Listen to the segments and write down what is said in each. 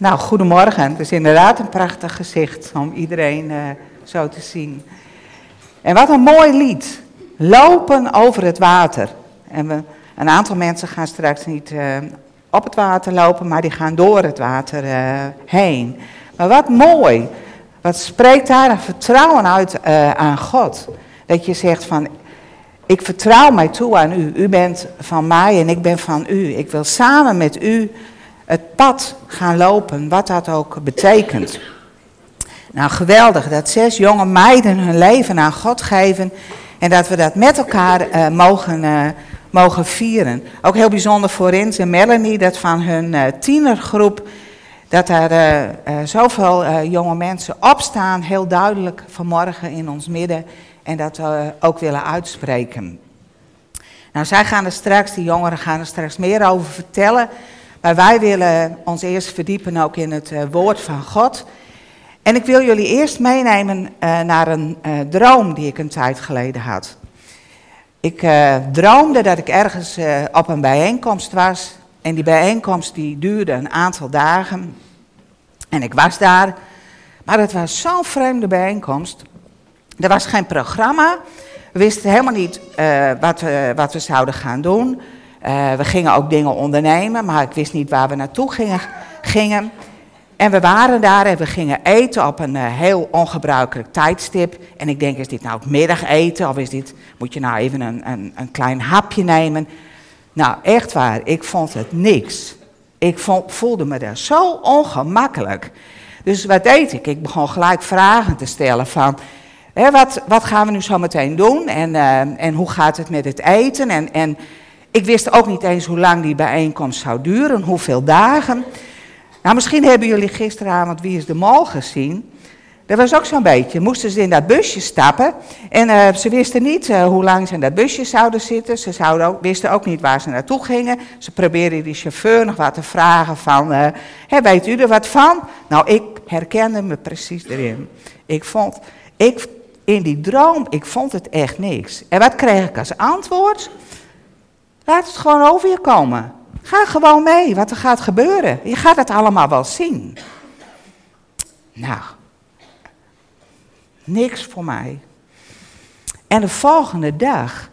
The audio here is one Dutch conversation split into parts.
Nou, goedemorgen. Het is inderdaad een prachtig gezicht om iedereen uh, zo te zien. En wat een mooi lied. Lopen over het water. En we, een aantal mensen gaan straks niet uh, op het water lopen, maar die gaan door het water uh, heen. Maar wat mooi. Wat spreekt daar een vertrouwen uit aan God. Dat je zegt van, ik vertrouw mij toe aan u. U bent van mij en ik ben van u. Ik wil samen met u het pad gaan lopen, wat dat ook betekent. Nou, geweldig dat zes jonge meiden hun leven aan God geven en dat we dat met elkaar uh, mogen, uh, mogen vieren. Ook heel bijzonder voor Rins en Melanie, dat van hun uh, tienergroep, dat er zoveel jonge mensen opstaan, heel duidelijk vanmorgen in ons midden, en dat we ook willen uitspreken. Nou, zij gaan er straks, die jongeren gaan er straks meer over vertellen. Maar wij willen ons eerst verdiepen ook in het uh, woord van God. En ik wil jullie eerst meenemen uh, naar een uh, droom die ik een tijd geleden had. Ik droomde dat ik ergens op een bijeenkomst was. En die bijeenkomst die duurde een aantal dagen. En ik was daar. Maar het was zo'n vreemde bijeenkomst. Er was geen programma. We wisten helemaal niet wat, wat we zouden gaan doen. Uh, we gingen ook dingen ondernemen, maar ik wist niet waar we naartoe gingen. gingen. En we waren daar en we gingen eten op een uh, heel ongebruikelijk tijdstip. En ik denk, is dit nou het middageten of is dit, moet je nou even een, een, een klein hapje nemen? Nou, echt waar, ik vond het niks. Ik voelde me daar zo ongemakkelijk. Dus wat deed ik? Ik begon gelijk vragen te stellen van, hè, wat, wat gaan we nu zo meteen doen? En, uh, en hoe gaat het met het eten? En, en ik wist ook niet eens hoe lang die bijeenkomst zou duren, hoeveel dagen. Nou, misschien hebben jullie gisteravond Wie is de Mol gezien. Dat was ook zo'n beetje. Moesten ze in dat busje stappen. En uh, ze wisten niet uh, hoe lang ze in dat busje zouden zitten. Ze zouden ook, wisten ook niet waar ze naartoe gingen. Ze probeerden die chauffeur nog wat te vragen van... Uh, hey, weet u er wat van? Nou, ik herkende me precies erin. Ik vond... Ik, in die droom, ik vond het echt niks. En wat kreeg ik als antwoord? Laat het gewoon over je komen. Ga gewoon mee, wat er gaat gebeuren. Je gaat het allemaal wel zien. Nou, niks voor mij. En de volgende dag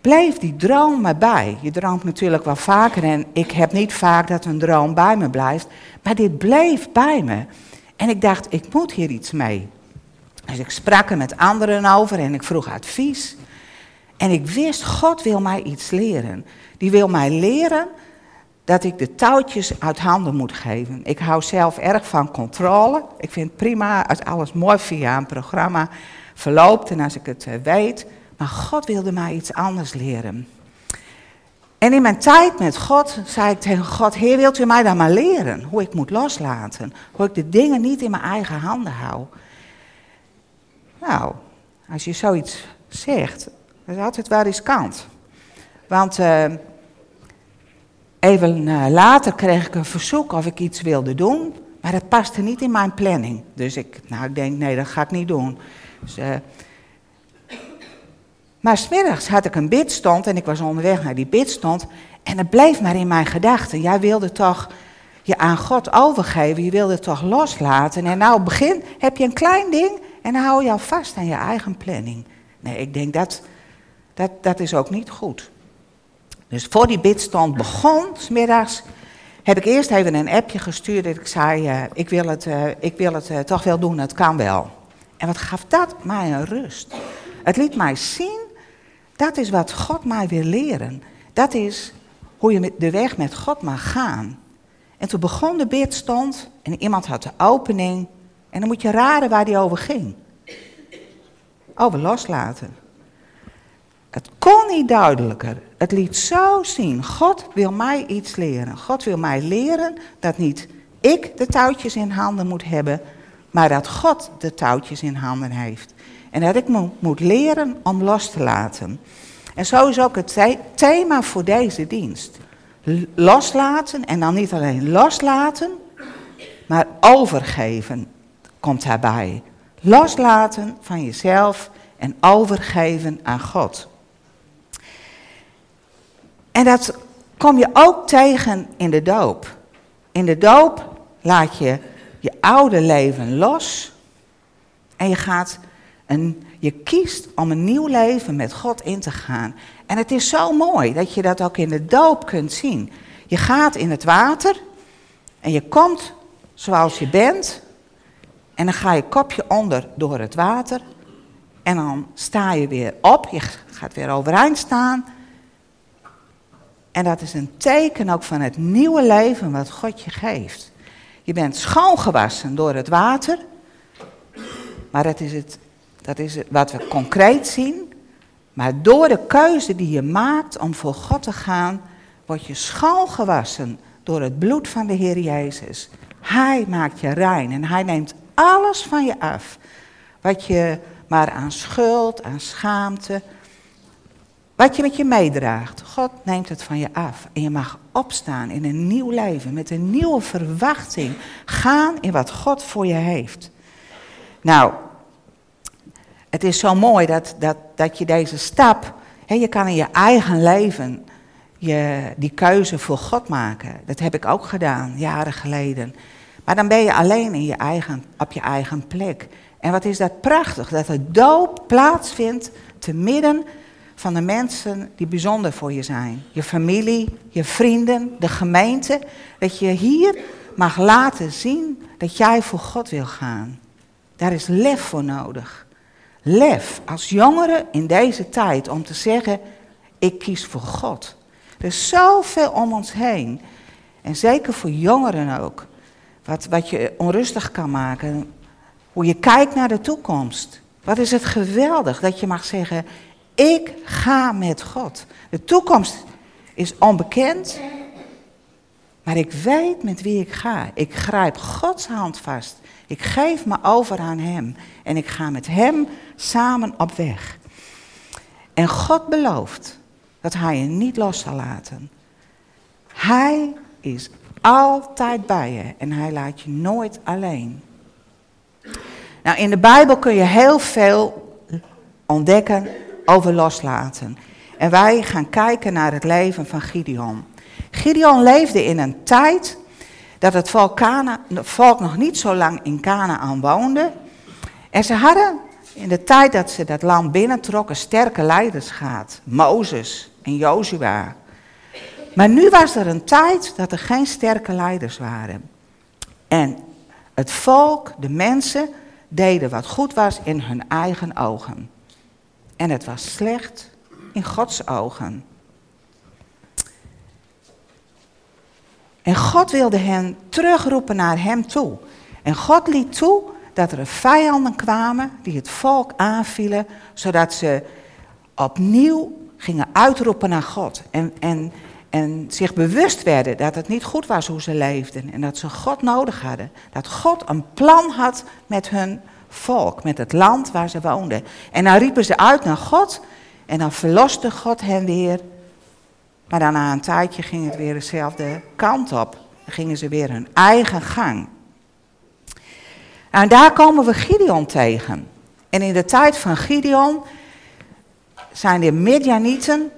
bleef die droom me bij. Je droomt natuurlijk wel vaker en ik heb niet vaak dat een droom bij me blijft. Maar dit bleef bij me. En ik dacht, ik moet hier iets mee. Dus ik sprak er met anderen over en ik vroeg advies. En ik wist, God wil mij iets leren. Die wil mij leren dat ik de touwtjes uit handen moet geven. Ik hou zelf erg van controle. Ik vind prima als alles mooi via een programma verloopt en als ik het eh, weet. Maar God wilde mij iets anders leren. En in mijn tijd met God zei ik tegen God, Heer, wilt u mij dan maar leren hoe ik moet loslaten? Hoe ik de dingen niet in mijn eigen handen hou? Nou, als je zoiets zegt, dat is altijd wel riskant. Want uh, even uh, later kreeg ik een verzoek of ik iets wilde doen, maar dat paste niet in mijn planning. Dus ik, nou, ik denk, nee, dat ga ik niet doen. Dus, uh, maar smiddags had ik een bidstond en ik was onderweg naar die bidstond en het bleef maar in mijn gedachten. Jij wilde toch je aan God overgeven, je wilde toch loslaten. En nou, begin heb je een klein ding en dan hou je al vast aan je eigen planning. Nee, ik denk dat dat, dat is ook niet goed. Dus voor die bidstand begon, smiddags, heb ik eerst even een appje gestuurd. Dat ik zei, uh, ik wil het, uh, ik wil het uh, toch wel doen, het kan wel. En wat gaf dat mij een rust. Het liet mij zien, dat is wat God mij wil leren. Dat is hoe je de weg met God mag gaan. En toen begon de bidstand en iemand had de opening. En dan moet je raden waar die over ging. Over loslaten. Het kon niet duidelijker. Het liet zo zien. God wil mij iets leren. God wil mij leren dat niet ik de touwtjes in handen moet hebben, maar dat God de touwtjes in handen heeft. En dat ik moet leren om los te laten. En zo is ook het thema voor deze dienst. Loslaten en dan niet alleen loslaten, maar overgeven komt daarbij. Loslaten van jezelf en overgeven aan God. En dat kom je ook tegen in de doop. In de doop laat je je oude leven los en je gaat een, je kiest om een nieuw leven met God in te gaan. En het is zo mooi dat je dat ook in de doop kunt zien. Je gaat in het water en je komt zoals je bent. En dan ga je kopje onder door het water. En dan sta je weer op. Je gaat weer overeind staan. En dat is een teken ook van het nieuwe leven wat God je geeft. Je bent schoongewassen door het water. Maar dat is, het, dat is wat we concreet zien. Maar door de keuze die je maakt om voor God te gaan, word je schoongewassen door het bloed van de Heer Jezus. Hij maakt je rein en hij neemt alles van je af. Wat je maar aan schuld, aan schaamte, wat je met je meedraagt. God neemt het van je af. En je mag opstaan in een nieuw leven, met een nieuwe verwachting. Gaan in wat God voor je heeft. Nou, het is zo mooi dat, dat, dat je deze stap, hè, je kan in je eigen leven je, die keuze voor God maken. Dat heb ik ook gedaan, jaren geleden. Maar dan ben je alleen in je eigen, op je eigen plek. En wat is dat prachtig, dat de doop plaatsvindt te midden van de mensen die bijzonder voor je zijn. Je familie, je vrienden, de gemeente. Dat je hier mag laten zien dat jij voor God wil gaan. Daar is lef voor nodig. Lef als jongere in deze tijd om te zeggen, ik kies voor God. Er is zoveel om ons heen. En zeker voor jongeren ook. Wat, wat je onrustig kan maken. Hoe je kijkt naar de toekomst. Wat is het geweldig dat je mag zeggen, ik ga met God. De toekomst is onbekend, maar ik weet met wie ik ga. Ik grijp Gods hand vast. Ik geef me over aan Hem en ik ga met Hem samen op weg. En God belooft dat Hij je niet los zal laten. Hij is altijd bij je en Hij laat je nooit alleen. Nou, in de Bijbel kun je heel veel ontdekken over loslaten. En wij gaan kijken naar het leven van Gideon. Gideon leefde in een tijd dat het volk, nog niet zo lang in Canaan woonde. En ze hadden in de tijd dat ze dat land binnentrokken sterke leiders gehad. Mozes en Jozua. Maar nu was er een tijd dat er geen sterke leiders waren. En het volk, de mensen, deden wat goed was in hun eigen ogen. En het was slecht in Gods ogen. En God wilde hen terugroepen naar hem toe. En God liet toe dat er vijanden kwamen die het volk aanvielen, zodat ze opnieuw gingen uitroepen naar God. En, en, en zich bewust werden dat het niet goed was hoe ze leefden en dat ze God nodig hadden. Dat God een plan had met hun volk, met het land waar ze woonden. En dan riepen ze uit naar God en dan verloste God hen weer. Maar dan na een tijdje ging het weer dezelfde kant op. Dan gingen ze weer hun eigen gang. En daar komen we Gideon tegen. En in de tijd van Gideon zijn de Midianieten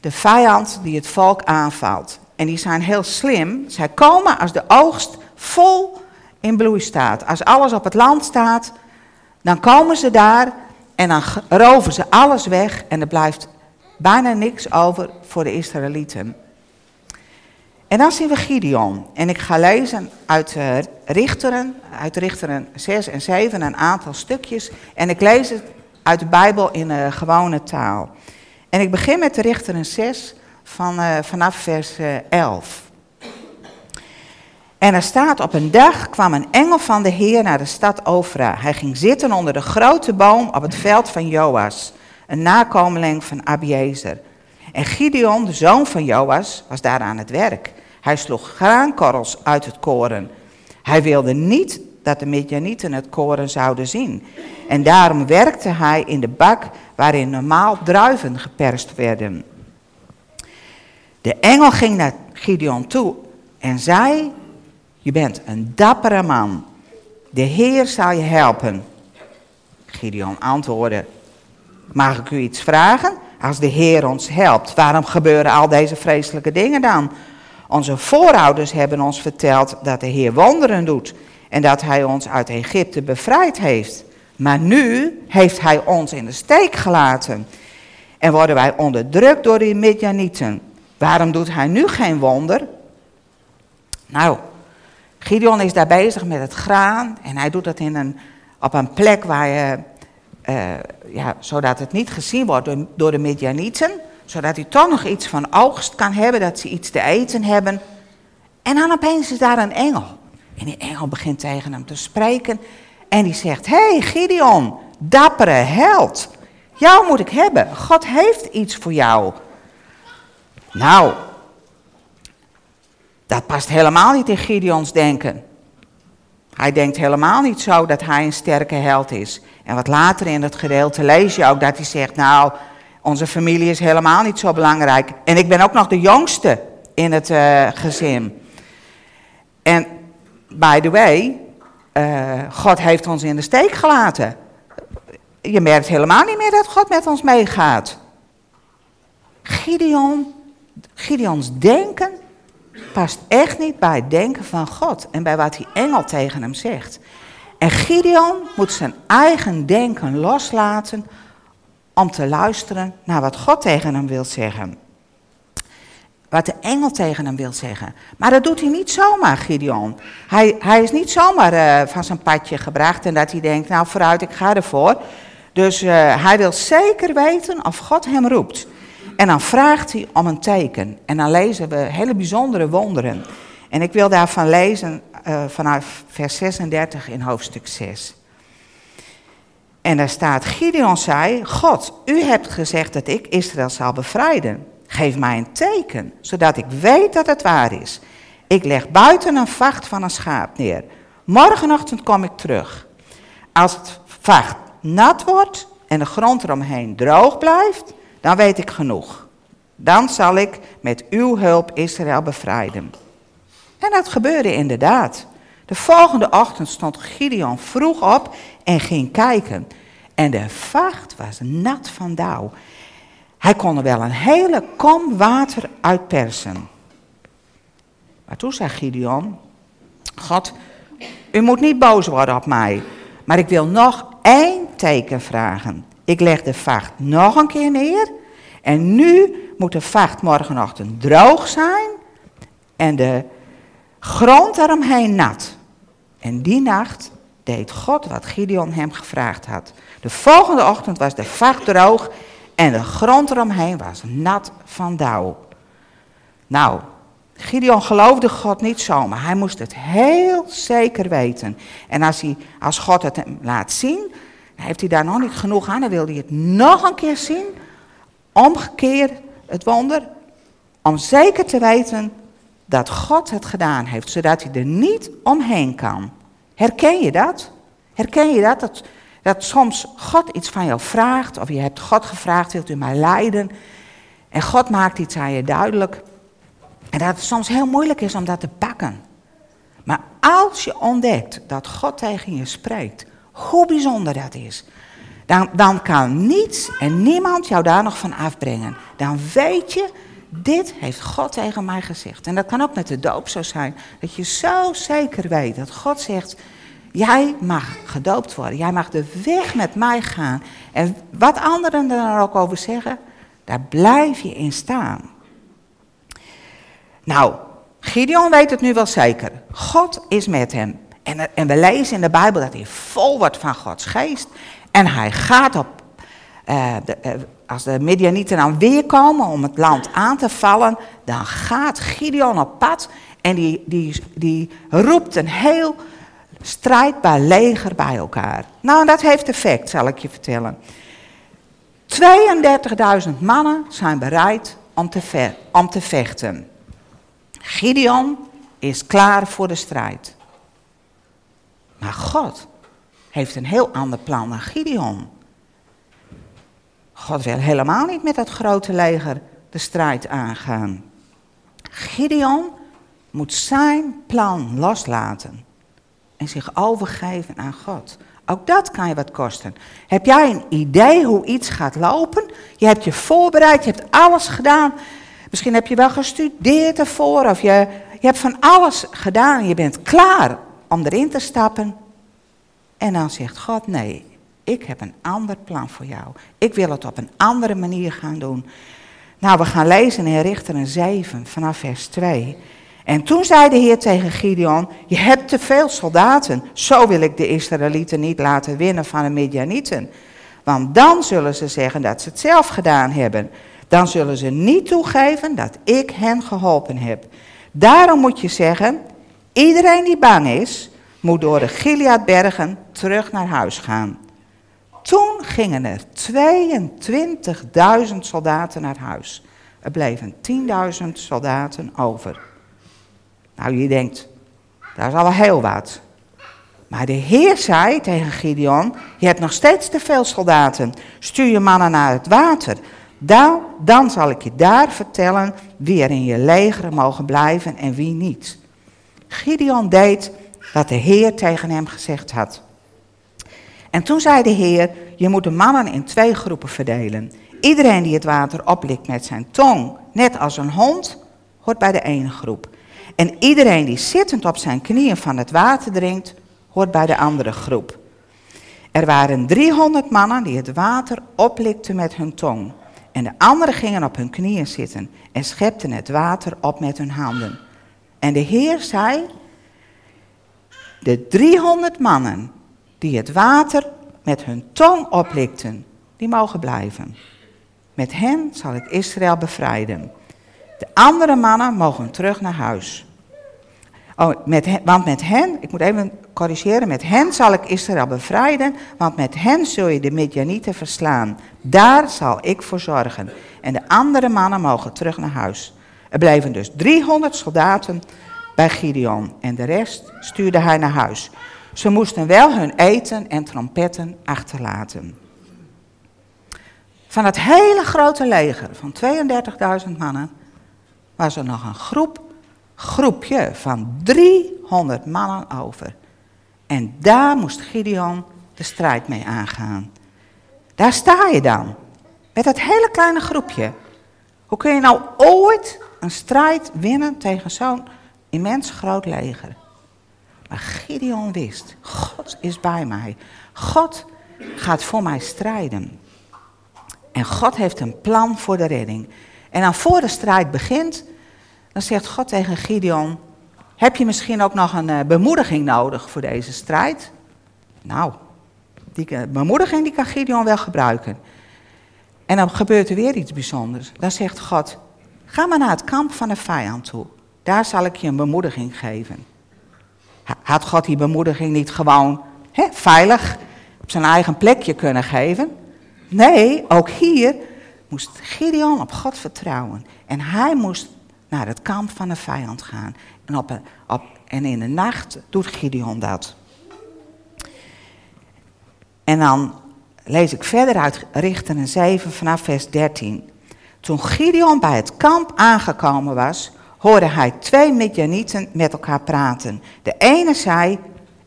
de vijand die het volk aanvalt. En die zijn heel slim. Zij komen als de oogst vol in bloei staat. Als alles op het land staat, dan komen ze daar en dan roven ze alles weg en er blijft bijna niks over voor de Israëlieten. En dan zien we Gideon. En ik ga lezen uit uh, Richteren, uit Richteren 6 en 7, een aantal stukjes. En ik lees het uit de Bijbel in gewone taal. En ik begin met de Richteren 6 van, uh, vanaf vers 11. En er staat, op een dag kwam een engel van de Heer naar de stad Ofra. Hij ging zitten onder de grote boom op het veld van Joas, een nakomeling van Abiezer. En Gideon, de zoon van Joas, was daar aan het werk. Hij sloeg graankorrels uit het koren. Hij wilde niet dat de Midianieten het koren zouden zien. En daarom werkte hij in de bak waarin normaal druiven geperst werden. De engel ging naar Gideon toe en zei, je bent een dappere man. De Heer zal je helpen. Gideon antwoordde, mag ik u iets vragen? Als de Heer ons helpt, waarom gebeuren al deze vreselijke dingen dan? Onze voorouders hebben ons verteld dat de Heer wonderen doet en dat Hij ons uit Egypte bevrijd heeft. Maar nu heeft Hij ons in de steek gelaten en worden wij onderdrukt door de Midjanieten. Waarom doet Hij nu geen wonder? Nou, Gideon is daar bezig met het graan en hij doet dat in een, op een plek waar je, uh, ja, zodat het niet gezien wordt door, de Midjanieten, zodat hij toch nog iets van oogst kan hebben, dat ze iets te eten hebben. En dan opeens is daar een engel. En die engel begint tegen hem te spreken en die zegt, hey Gideon, dappere held, jou moet ik hebben, God heeft iets voor jou. Nou, dat past helemaal niet in Gideons denken. Hij denkt helemaal niet zo dat hij een sterke held is. En wat later in het gedeelte lees je ook dat hij zegt, nou, onze familie is helemaal niet zo belangrijk. En ik ben ook nog de jongste in het uh, gezin. En by the way, uh, God heeft ons in de steek gelaten. Je merkt helemaal niet meer dat God met ons meegaat. Gideon, Gideons denken past echt niet bij het denken van God en bij wat die engel tegen hem zegt. En Gideon moet zijn eigen denken loslaten om te luisteren naar wat God tegen hem wil zeggen. Wat de engel tegen hem wil zeggen. Maar dat doet hij niet zomaar, Gideon. Hij, hij is niet zomaar uh, van zijn padje gebracht en dat hij denkt, nou vooruit, ik ga ervoor. Dus uh, hij wil zeker weten of God hem roept. En dan vraagt hij om een teken. En dan lezen we hele bijzondere wonderen. En ik wil daarvan lezen uh, vanuit vers 36 in hoofdstuk 6. En daar staat, Gideon zei, God, u hebt gezegd dat ik Israël zal bevrijden. Geef mij een teken, zodat ik weet dat het waar is. Ik leg buiten een vacht van een schaap neer. Morgenochtend kom ik terug. Als het vacht nat wordt en de grond eromheen droog blijft, dan weet ik genoeg. Dan zal ik met uw hulp Israël bevrijden. En dat gebeurde inderdaad. De volgende ochtend stond Gideon vroeg op en ging kijken. En de vacht was nat van dauw. Hij kon er wel een hele kom water uitpersen. Maar toen zei Gideon: God, u moet niet boos worden op mij, maar ik wil nog één teken vragen. Ik leg de vacht nog een keer neer. En nu moet de vacht morgenochtend droog zijn en de grond eromheen nat. En die nacht deed God wat Gideon hem gevraagd had. De volgende ochtend was de vacht droog en de grond eromheen was nat van dauw. Nou, Gideon geloofde God niet zomaar. Hij moest het heel zeker weten. En als, hij, als God het hem laat zien, heeft hij daar nog niet genoeg aan. Dan wil hij het nog een keer zien. Omgekeerd het wonder. Om zeker te weten dat God het gedaan heeft. Zodat hij er niet omheen kan. Herken je dat? Herken je dat? dat? Dat soms God iets van jou vraagt. Of je hebt God gevraagd, wilt u mij leiden? En God maakt iets aan je duidelijk. En dat het soms heel moeilijk is om dat te pakken. Maar als je ontdekt dat God tegen je spreekt, hoe bijzonder dat is, dan, dan kan niets en niemand jou daar nog van afbrengen. Dan weet je, dit heeft God tegen mij gezegd. En dat kan ook met de doop zo zijn. Dat je zo zeker weet dat God zegt, jij mag gedoopt worden. Jij mag de weg met mij gaan. En wat anderen er ook over zeggen, daar blijf je in staan. Nou, Gideon weet het nu wel zeker. God is met hem. En, en we lezen in de Bijbel dat hij vol wordt van Gods geest. En hij gaat op, de, uh, als de Midianieten dan weer komen om het land aan te vallen, dan gaat Gideon op pad en die, die, die roept een heel strijdbaar leger bij elkaar. Nou, dat heeft effect, zal ik je vertellen. 32.000 mannen zijn bereid om te vechten. Gideon is klaar voor de strijd. Maar God heeft een heel ander plan dan Gideon. God wil helemaal niet met dat grote leger de strijd aangaan. Gideon moet zijn plan loslaten en zich overgeven aan God. Ook dat kan je wat kosten. Heb jij een idee hoe iets gaat lopen? Je hebt je voorbereid, je hebt alles gedaan. Misschien heb je wel gestudeerd ervoor of je, je hebt van alles gedaan. Je bent klaar om erin te stappen. En dan zegt God, nee, ik heb een ander plan voor jou. Ik wil het op een andere manier gaan doen. Nou, we gaan lezen in Richteren 7 vanaf vers 2. En toen zei de Heer tegen Gideon, je hebt te veel soldaten. Zo wil ik de Israëlieten niet laten winnen van de Midianieten. Want dan zullen ze zeggen dat ze het zelf gedaan hebben. Dan zullen ze niet toegeven dat ik hen geholpen heb. Daarom moet je zeggen, iedereen die bang is, moet door de Gileadbergen terug naar huis gaan. Toen gingen er 22.000 soldaten naar huis. Er bleven 10.000 soldaten over. Nou, je denkt, dat is al heel wat. Maar de Heer zei tegen Gideon, je hebt nog steeds te veel soldaten. Stuur je mannen naar het water. Dan, dan zal ik je daar vertellen wie er in je leger mogen blijven en wie niet. Gideon deed wat de Heer tegen hem gezegd had. En toen zei de Heer, je moet de mannen in twee groepen verdelen. Iedereen die het water oplikt met zijn tong, net als een hond, hoort bij de ene groep. En iedereen die zittend op zijn knieën van het water drinkt, hoort bij de andere groep. Er waren 300 mannen die het water oplikten met hun tong. En de anderen gingen op hun knieën zitten en schepten het water op met hun handen. En de Heer zei, de 300 mannen die het water met hun tong oplikten, die mogen blijven. Met hen zal ik Israël bevrijden. De andere mannen mogen terug naar huis. Oh, met want met hen, ik moet even corrigeren, met hen zal ik Israël bevrijden, want met hen zul je de Midjanieten verslaan. Daar zal ik voor zorgen. En de andere mannen mogen terug naar huis. Er bleven dus 300 soldaten bij Gideon en de rest stuurde hij naar huis. Ze moesten wel hun eten en trompetten achterlaten. Van het hele grote leger van 32.000 mannen was er nog een groep, groepje van 300 mannen over. En daar moest Gideon de strijd mee aangaan. Daar sta je dan, met dat hele kleine groepje. Hoe kun je nou ooit een strijd winnen tegen zo'n immens groot leger? Maar Gideon wist, God is bij mij. God gaat voor mij strijden. En God heeft een plan voor de redding. En dan voor de strijd begint, dan zegt God tegen Gideon, heb je misschien ook nog een uh, bemoediging nodig voor deze strijd? Nou, die bemoediging die kan Gideon wel gebruiken. En dan gebeurt er weer iets bijzonders. Dan zegt God, ga maar naar het kamp van de vijand toe. Daar zal ik je een bemoediging geven. Had God die bemoediging niet gewoon veilig op zijn eigen plekje kunnen geven? Nee, ook hier moest Gideon op God vertrouwen. En hij moest naar het kamp van de vijand gaan. En, op, en in de nacht doet Gideon dat. En dan lees ik verder uit Richteren 7 vanaf vers 13. Toen Gideon bij het kamp aangekomen was, hoorde hij twee Midjanieten met elkaar praten. De ene zei,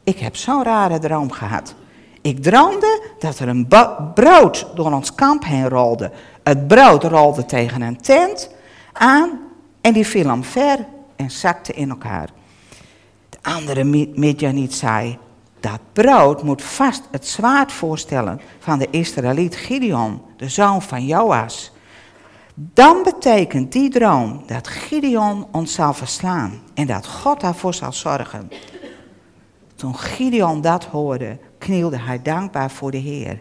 ik heb zo'n rare droom gehad. Ik droomde dat er een brood door ons kamp heen rolde. Het brood rolde tegen een tent aan en die viel omver en zakte in elkaar. De andere Midjaniet zei, dat brood moet vast het zwaard voorstellen van de Israëliet Gideon, de zoon van Joas. Dan betekent die droom dat Gideon ons zal verslaan en dat God daarvoor zal zorgen. Toen Gideon dat hoorde, knielde hij dankbaar voor de Heer.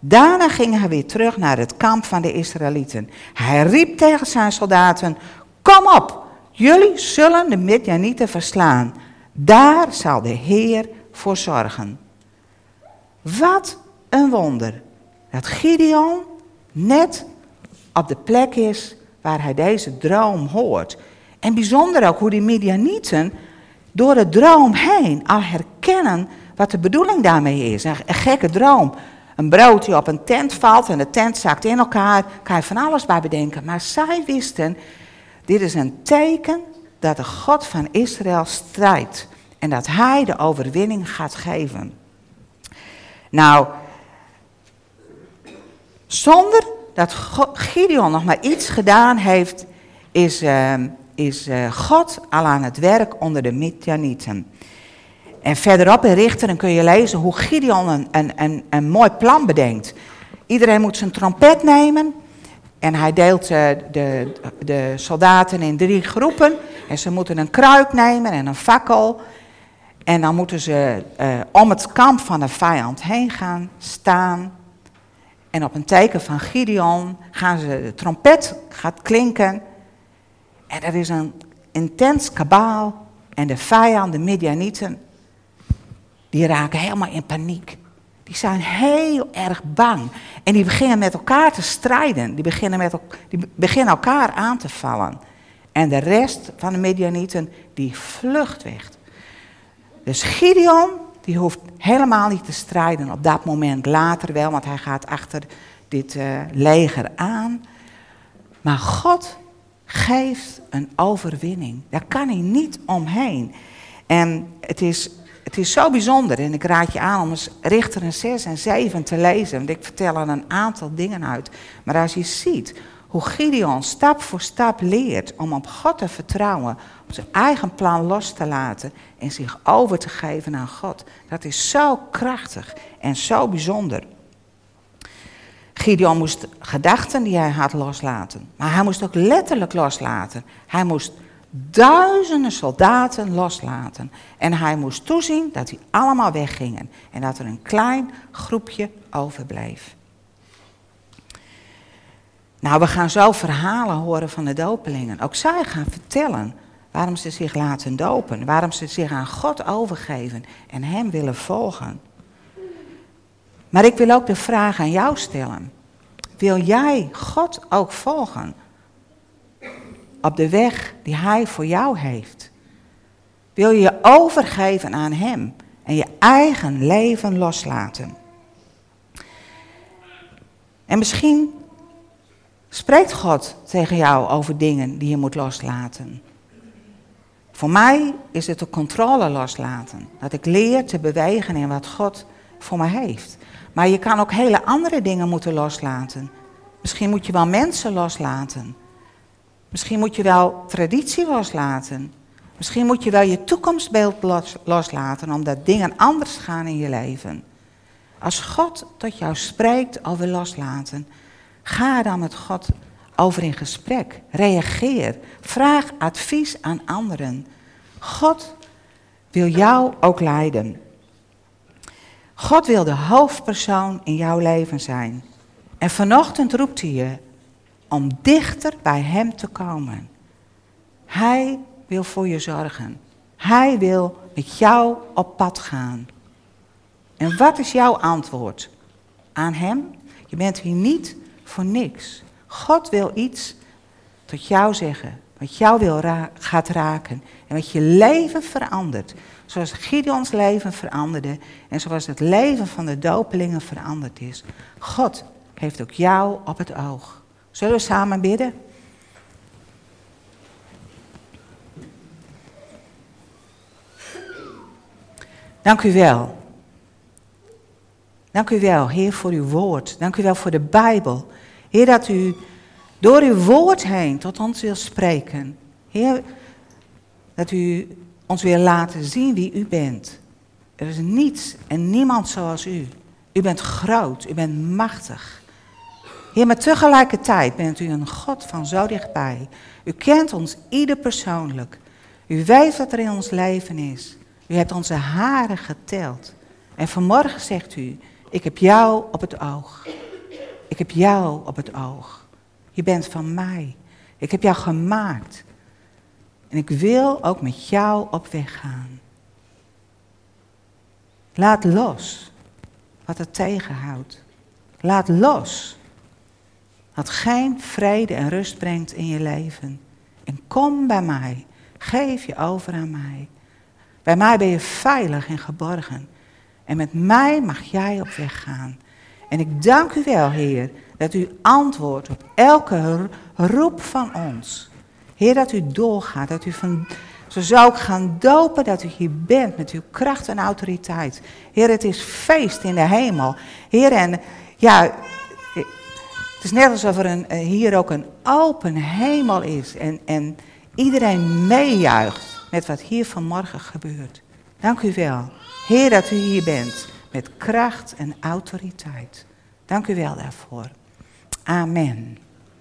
Daarna ging hij weer terug naar het kamp van de Israëlieten. Hij riep tegen zijn soldaten: Kom op, jullie zullen de Midjanieten verslaan. Daar zal de Heer voor zorgen. Wat een wonder dat Gideon net op de plek is waar hij deze droom hoort. En bijzonder ook hoe die Midianieten door de droom heen al herkennen wat de bedoeling daarmee is. Een, gekke droom. Een brood die op een tent valt en de tent zakt in elkaar, kan je van alles bij bedenken. Maar zij wisten, dit is een teken dat de God van Israël strijdt. En dat hij de overwinning gaat geven. Nou, zonder dat Gideon nog maar iets gedaan heeft, is, uh, is uh, God al aan het werk onder de Midianieten. En verderop in Richteren kun je lezen hoe Gideon een, een, een, mooi plan bedenkt. Iedereen moet zijn trompet nemen en hij deelt uh, de, de soldaten in drie groepen. En ze moeten een kruik nemen en een fakkel. En dan moeten ze uh, om het kamp van de vijand heen gaan staan. En op een teken van Gideon gaan ze, de trompet gaat klinken. En er is een intens kabaal. En de vijand, de Midianieten, die raken helemaal in paniek. Die zijn heel erg bang. En die beginnen met elkaar te strijden. Die beginnen, met, die beginnen elkaar aan te vallen. En de rest van de Midianieten, die vlucht weg. Dus Gideon, die hoeft helemaal niet te strijden op dat moment. Later wel, want hij gaat achter dit uh, leger aan. Maar God geeft een overwinning. Daar kan hij niet omheen. En het is, het is zo bijzonder. En ik raad je aan om eens Richter 6 en 7 te lezen. Want ik vertel er een aantal dingen uit. Maar als je ziet hoe Gideon stap voor stap leert om op God te vertrouwen, om zijn eigen plan los te laten en zich over te geven aan God. Dat is zo krachtig en zo bijzonder. Gideon moest gedachten die hij had loslaten, maar hij moest ook letterlijk loslaten. Hij moest duizenden soldaten loslaten en hij moest toezien dat die allemaal weggingen en dat er een klein groepje overbleef. Nou, we gaan zo verhalen horen van de dopelingen. Ook zij gaan vertellen waarom ze zich laten dopen, waarom ze zich aan God overgeven en Hem willen volgen. Maar ik wil ook de vraag aan jou stellen. Wil jij God ook volgen op de weg die Hij voor jou heeft? Wil je je overgeven aan Hem en je eigen leven loslaten? En misschien Spreekt God tegen jou over dingen die je moet loslaten? Voor mij is het de controle loslaten. Dat ik leer te bewegen in wat God voor me heeft. Maar je kan ook hele andere dingen moeten loslaten. Misschien moet je wel mensen loslaten. Misschien moet je wel traditie loslaten. Misschien moet je wel je toekomstbeeld loslaten, omdat dingen anders gaan in je leven. Als God tot jou spreekt over loslaten, Ga dan met God over in gesprek. Reageer. Vraag advies aan anderen. God wil jou ook leiden. God wil de hoofdpersoon in jouw leven zijn. En vanochtend roept hij je om dichter bij Hem te komen. Hij wil voor je zorgen. Hij wil met jou op pad gaan. En wat is jouw antwoord aan Hem? Je bent hier niet voor niks. God wil iets tot jou zeggen, wat jou wil gaat raken en wat je leven verandert. Zoals Gideons leven veranderde en zoals het leven van de dopelingen veranderd is. God heeft ook jou op het oog. Zullen we samen bidden? Dank u wel. Dank u wel, Heer, voor uw woord. Dank u wel voor de Bijbel. Heer, dat u door uw woord heen tot ons wil spreken. Heer, dat u ons wil laten zien wie u bent. Er is niets en niemand zoals u. U bent groot, u bent machtig. Heer, maar tegelijkertijd bent u een God van zo dichtbij. U kent ons ieder persoonlijk. U weet wat er in ons leven is. U hebt onze haren geteld. En vanmorgen zegt u, ik heb jou op het oog. Ik heb jou op het oog. Je bent van mij. Ik heb jou gemaakt. En ik wil ook met jou op weg gaan. Laat los wat het tegenhoudt. Laat los wat geen vrede en rust brengt in je leven. En kom bij mij. Geef je over aan mij. Bij mij ben je veilig en geborgen. En met mij mag jij op weg gaan. En ik dank u wel, Heer, dat u antwoordt op elke roep van ons. Heer, dat u doorgaat, dat u van, zo zou ik gaan dopen dat u hier bent met uw kracht en autoriteit. Heer, het is feest in de hemel. Heer, en ja, Het is net alsof er een, hier ook een open hemel is en, en iedereen meejuicht met wat hier vanmorgen gebeurt. Dank u wel, Heer, dat u hier bent met kracht en autoriteit. Dank u wel daarvoor. Amen.